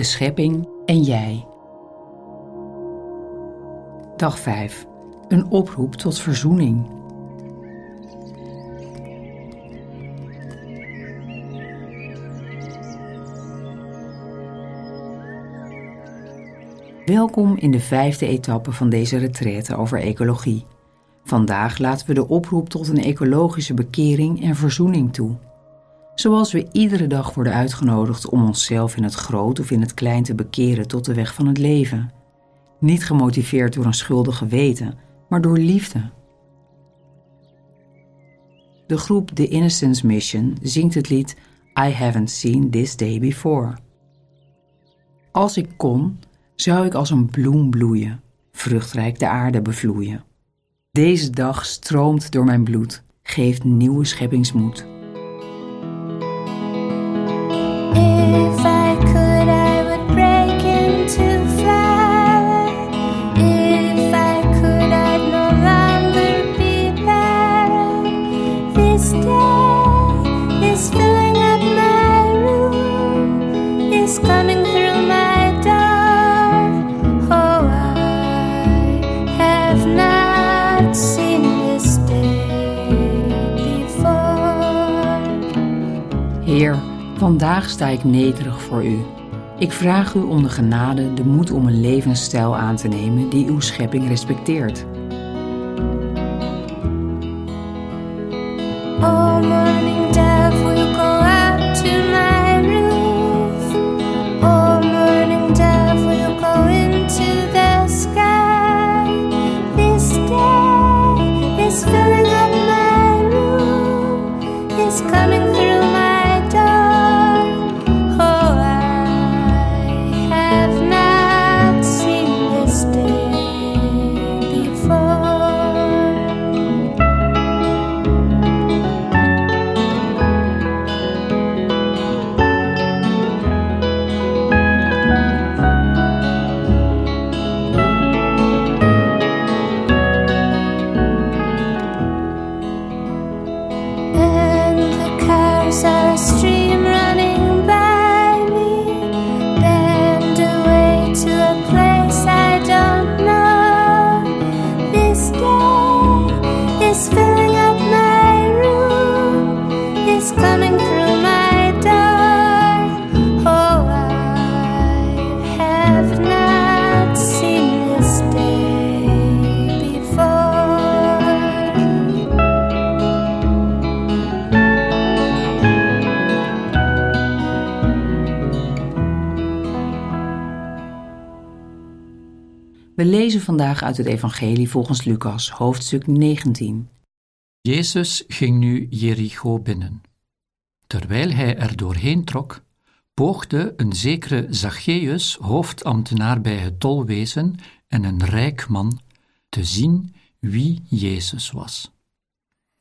de schepping en jij. Dag 5. Een oproep tot verzoening. Welkom in de vijfde etappe van deze retraite over ecologie. Vandaag laten we de oproep tot een ecologische bekering en verzoening toe. Zoals we iedere dag worden uitgenodigd om onszelf in het groot of in het klein te bekeren tot de weg van het leven. Niet gemotiveerd door een schuldig geweten, maar door liefde. De groep The Innocence Mission zingt het lied I Haven't Seen This Day Before. Als ik kon, zou ik als een bloem bloeien, vruchtrijk de aarde bevloeien. Deze dag stroomt door mijn bloed, geeft nieuwe scheppingsmoed. Vandaag sta ik nederig voor u. Ik vraag u om de genade de moed om een levensstijl aan te nemen die uw schepping respecteert. We lezen vandaag uit het Evangelie volgens Lucas, hoofdstuk 19. Jezus ging nu Jericho binnen. Terwijl hij er doorheen trok, poogde een zekere Zacchaeus, hoofdambtenaar bij het tolwezen en een rijk man, te zien wie Jezus was.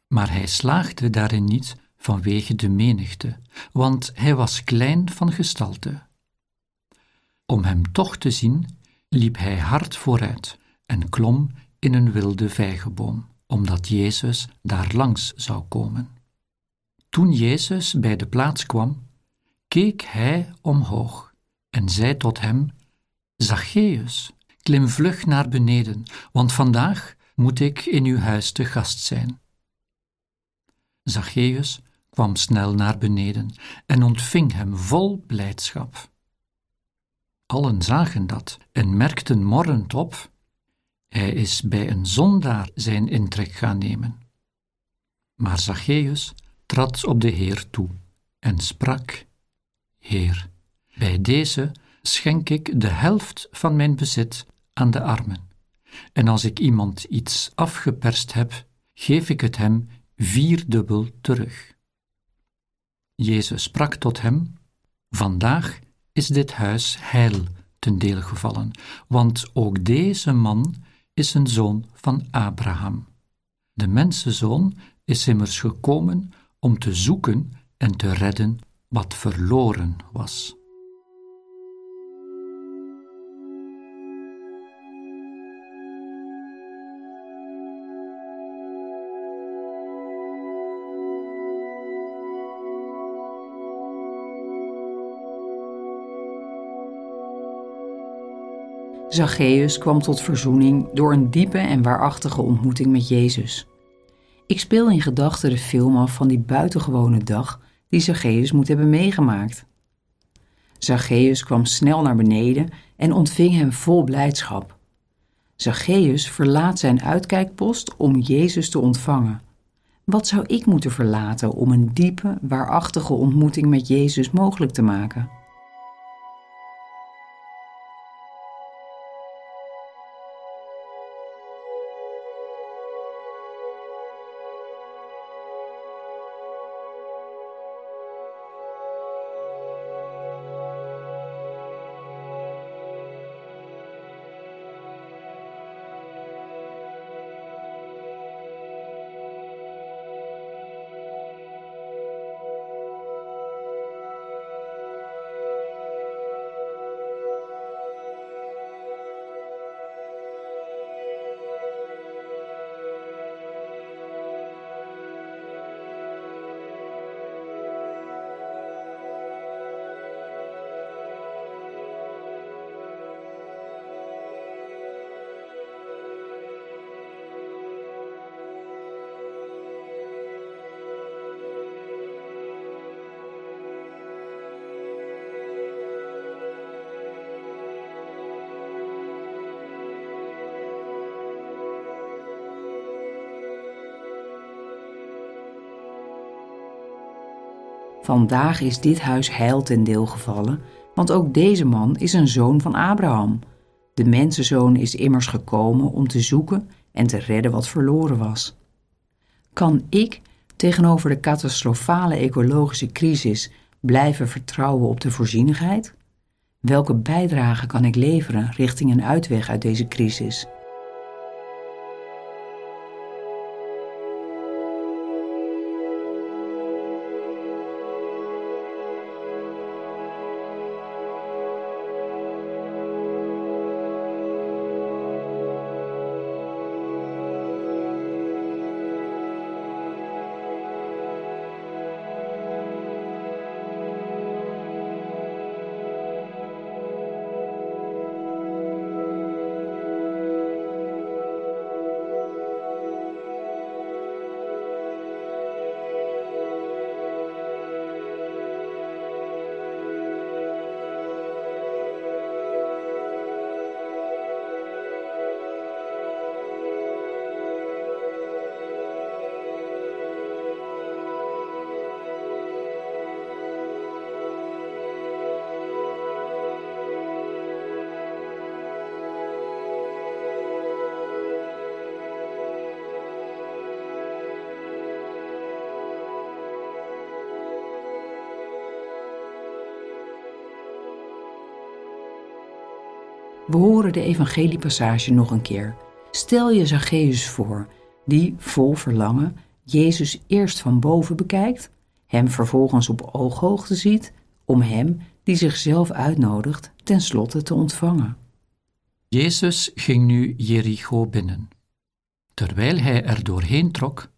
Maar hij slaagde daarin niet vanwege de menigte, want hij was klein van gestalte. Om hem toch te zien, liep hij hard vooruit en klom in een wilde vijgenboom, omdat Jezus daar langs zou komen. Toen Jezus bij de plaats kwam, keek hij omhoog en zei tot hem: Zacchaeus, klim vlug naar beneden, want vandaag moet ik in uw huis te gast zijn. Zacchaeus kwam snel naar beneden en ontving hem vol blijdschap. Allen zagen dat en merkten morrend op: hij is bij een zondaar zijn intrek gaan nemen. Maar Zacchaeus trad op de Heer toe en sprak: Heer, bij deze schenk ik de helft van mijn bezit aan de armen. En als ik iemand iets afgeperst heb, geef ik het hem vierdubbel terug. Jezus sprak tot hem: Vandaag is dit huis heil ten deel gevallen, want ook deze man is een zoon van Abraham. De mensenzoon is immers gekomen om te zoeken en te redden wat verloren was. Zacchaeus kwam tot verzoening door een diepe en waarachtige ontmoeting met Jezus. Ik speel in gedachten de film af van die buitengewone dag die Zacchaeus moet hebben meegemaakt. Zacchaeus kwam snel naar beneden en ontving hem vol blijdschap. Zacchaeus verlaat zijn uitkijkpost om Jezus te ontvangen. Wat zou ik moeten verlaten om een diepe, waarachtige ontmoeting met Jezus mogelijk te maken? Vandaag is dit huis heil ten deel gevallen, want ook deze man is een zoon van Abraham. De mensenzoon is immers gekomen om te zoeken en te redden wat verloren was. Kan ik tegenover de catastrofale ecologische crisis blijven vertrouwen op de voorzienigheid? Welke bijdrage kan ik leveren richting een uitweg uit deze crisis? We horen de evangeliepassage nog een keer. Stel je Zacchaeus voor, die vol verlangen Jezus eerst van boven bekijkt, hem vervolgens op ooghoogte ziet, om hem, die zichzelf uitnodigt, tenslotte te ontvangen. Jezus ging nu Jericho binnen. Terwijl hij er doorheen trok,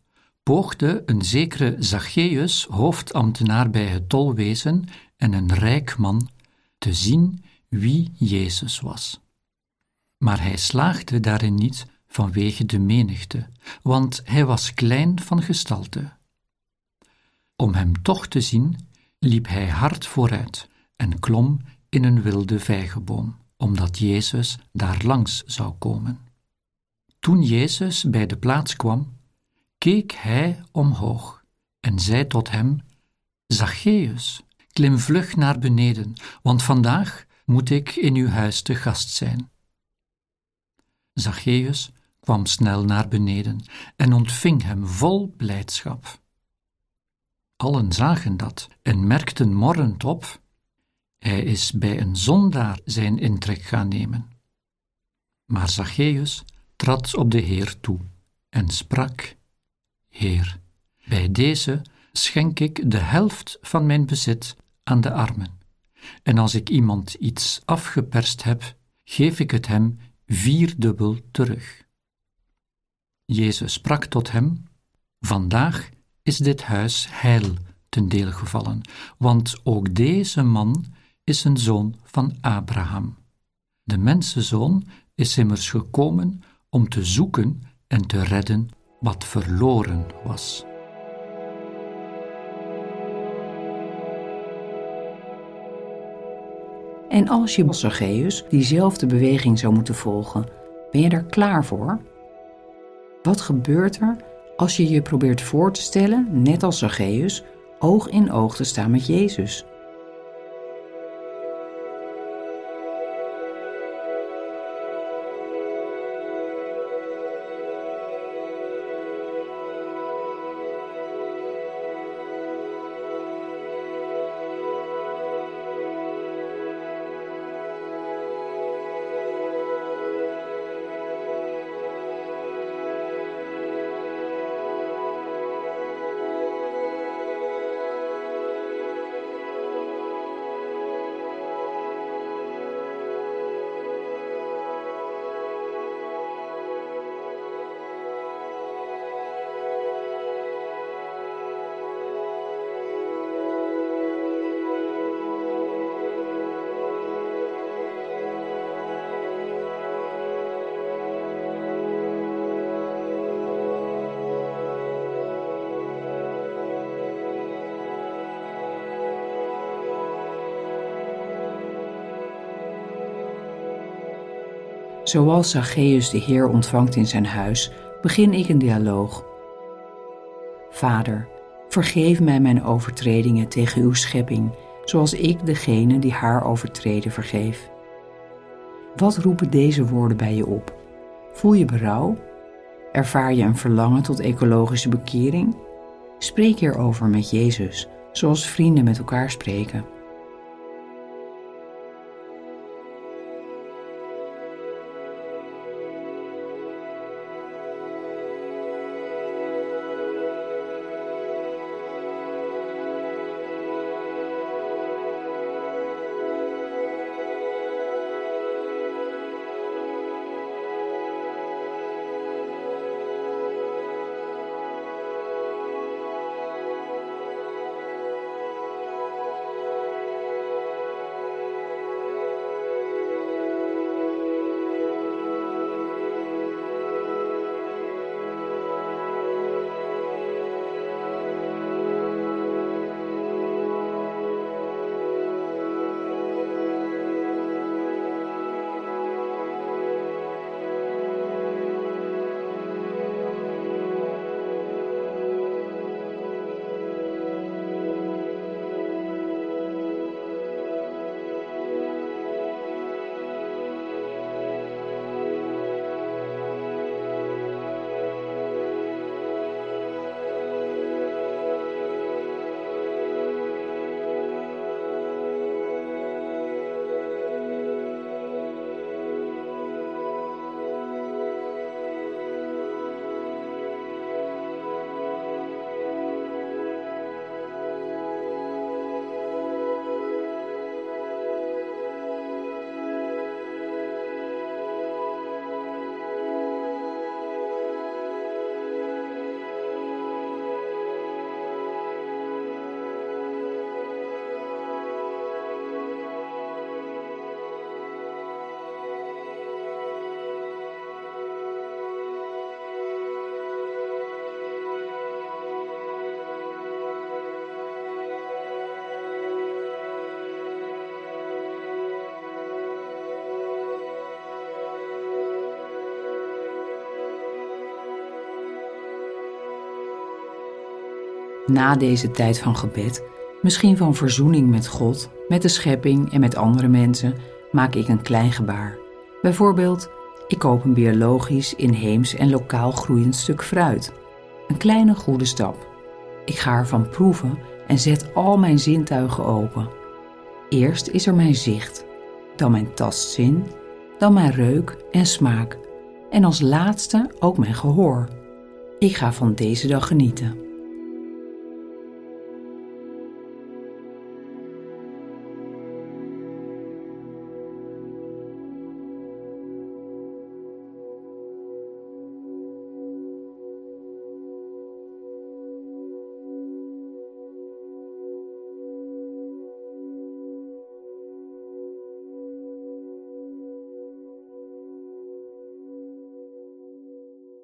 poogde een zekere Zacchaeus, hoofdambtenaar bij het tolwezen en een rijk man, te zien wie Jezus was. Maar hij slaagde daarin niet vanwege de menigte, want hij was klein van gestalte. Om hem toch te zien, liep hij hard vooruit en klom in een wilde vijgenboom, omdat Jezus daar langs zou komen. Toen Jezus bij de plaats kwam, keek hij omhoog en zei tot hem: Zacchaeus, klim vlug naar beneden, want vandaag moet ik in uw huis te gast zijn. Zacchaeus kwam snel naar beneden en ontving hem vol blijdschap. Allen zagen dat en merkten morrend op: hij is bij een zondaar zijn intrek gaan nemen. Maar Zacchaeus trad op de Heer toe en sprak: Heer, bij deze schenk ik de helft van mijn bezit aan de armen. En als ik iemand iets afgeperst heb, geef ik het hem vierdubbel terug. Jezus sprak tot hem: Vandaag is dit huis heil ten deel gevallen, want ook deze man is een zoon van Abraham. De mensenzoon is immers gekomen om te zoeken en te redden wat verloren was. En als je Zacchaeus diezelfde beweging zou moeten volgen, ben je daar klaar voor? Wat gebeurt er als je je probeert voor te stellen, net als Zacchaeus, oog in oog te staan met Jezus? Zoals Zacchaeus de Heer ontvangt in zijn huis, begin ik een dialoog. Vader, vergeef mij mijn overtredingen tegen uw schepping, zoals ik degene die haar overtreden vergeef. Wat roepen deze woorden bij je op? Voel je berouw? Ervaar je een verlangen tot ecologische bekering? Spreek hierover met Jezus, zoals vrienden met elkaar spreken. Na deze tijd van gebed, misschien van verzoening met God, met de schepping en met andere mensen, maak ik een klein gebaar. Bijvoorbeeld, ik koop een biologisch, inheems en lokaal groeiend stuk fruit. Een kleine goede stap. Ik ga ervan proeven en zet al mijn zintuigen open. Eerst is er mijn zicht, dan mijn tastzin, dan mijn reuk en smaak en als laatste ook mijn gehoor. Ik ga van deze dag genieten.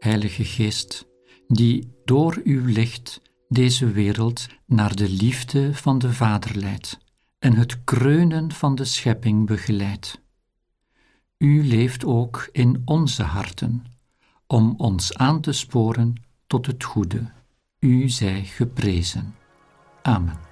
Heilige Geest, die door uw licht deze wereld naar de liefde van de Vader leidt en het kreunen van de schepping begeleidt. U leeft ook in onze harten, om ons aan te sporen tot het goede. U zij geprezen. Amen.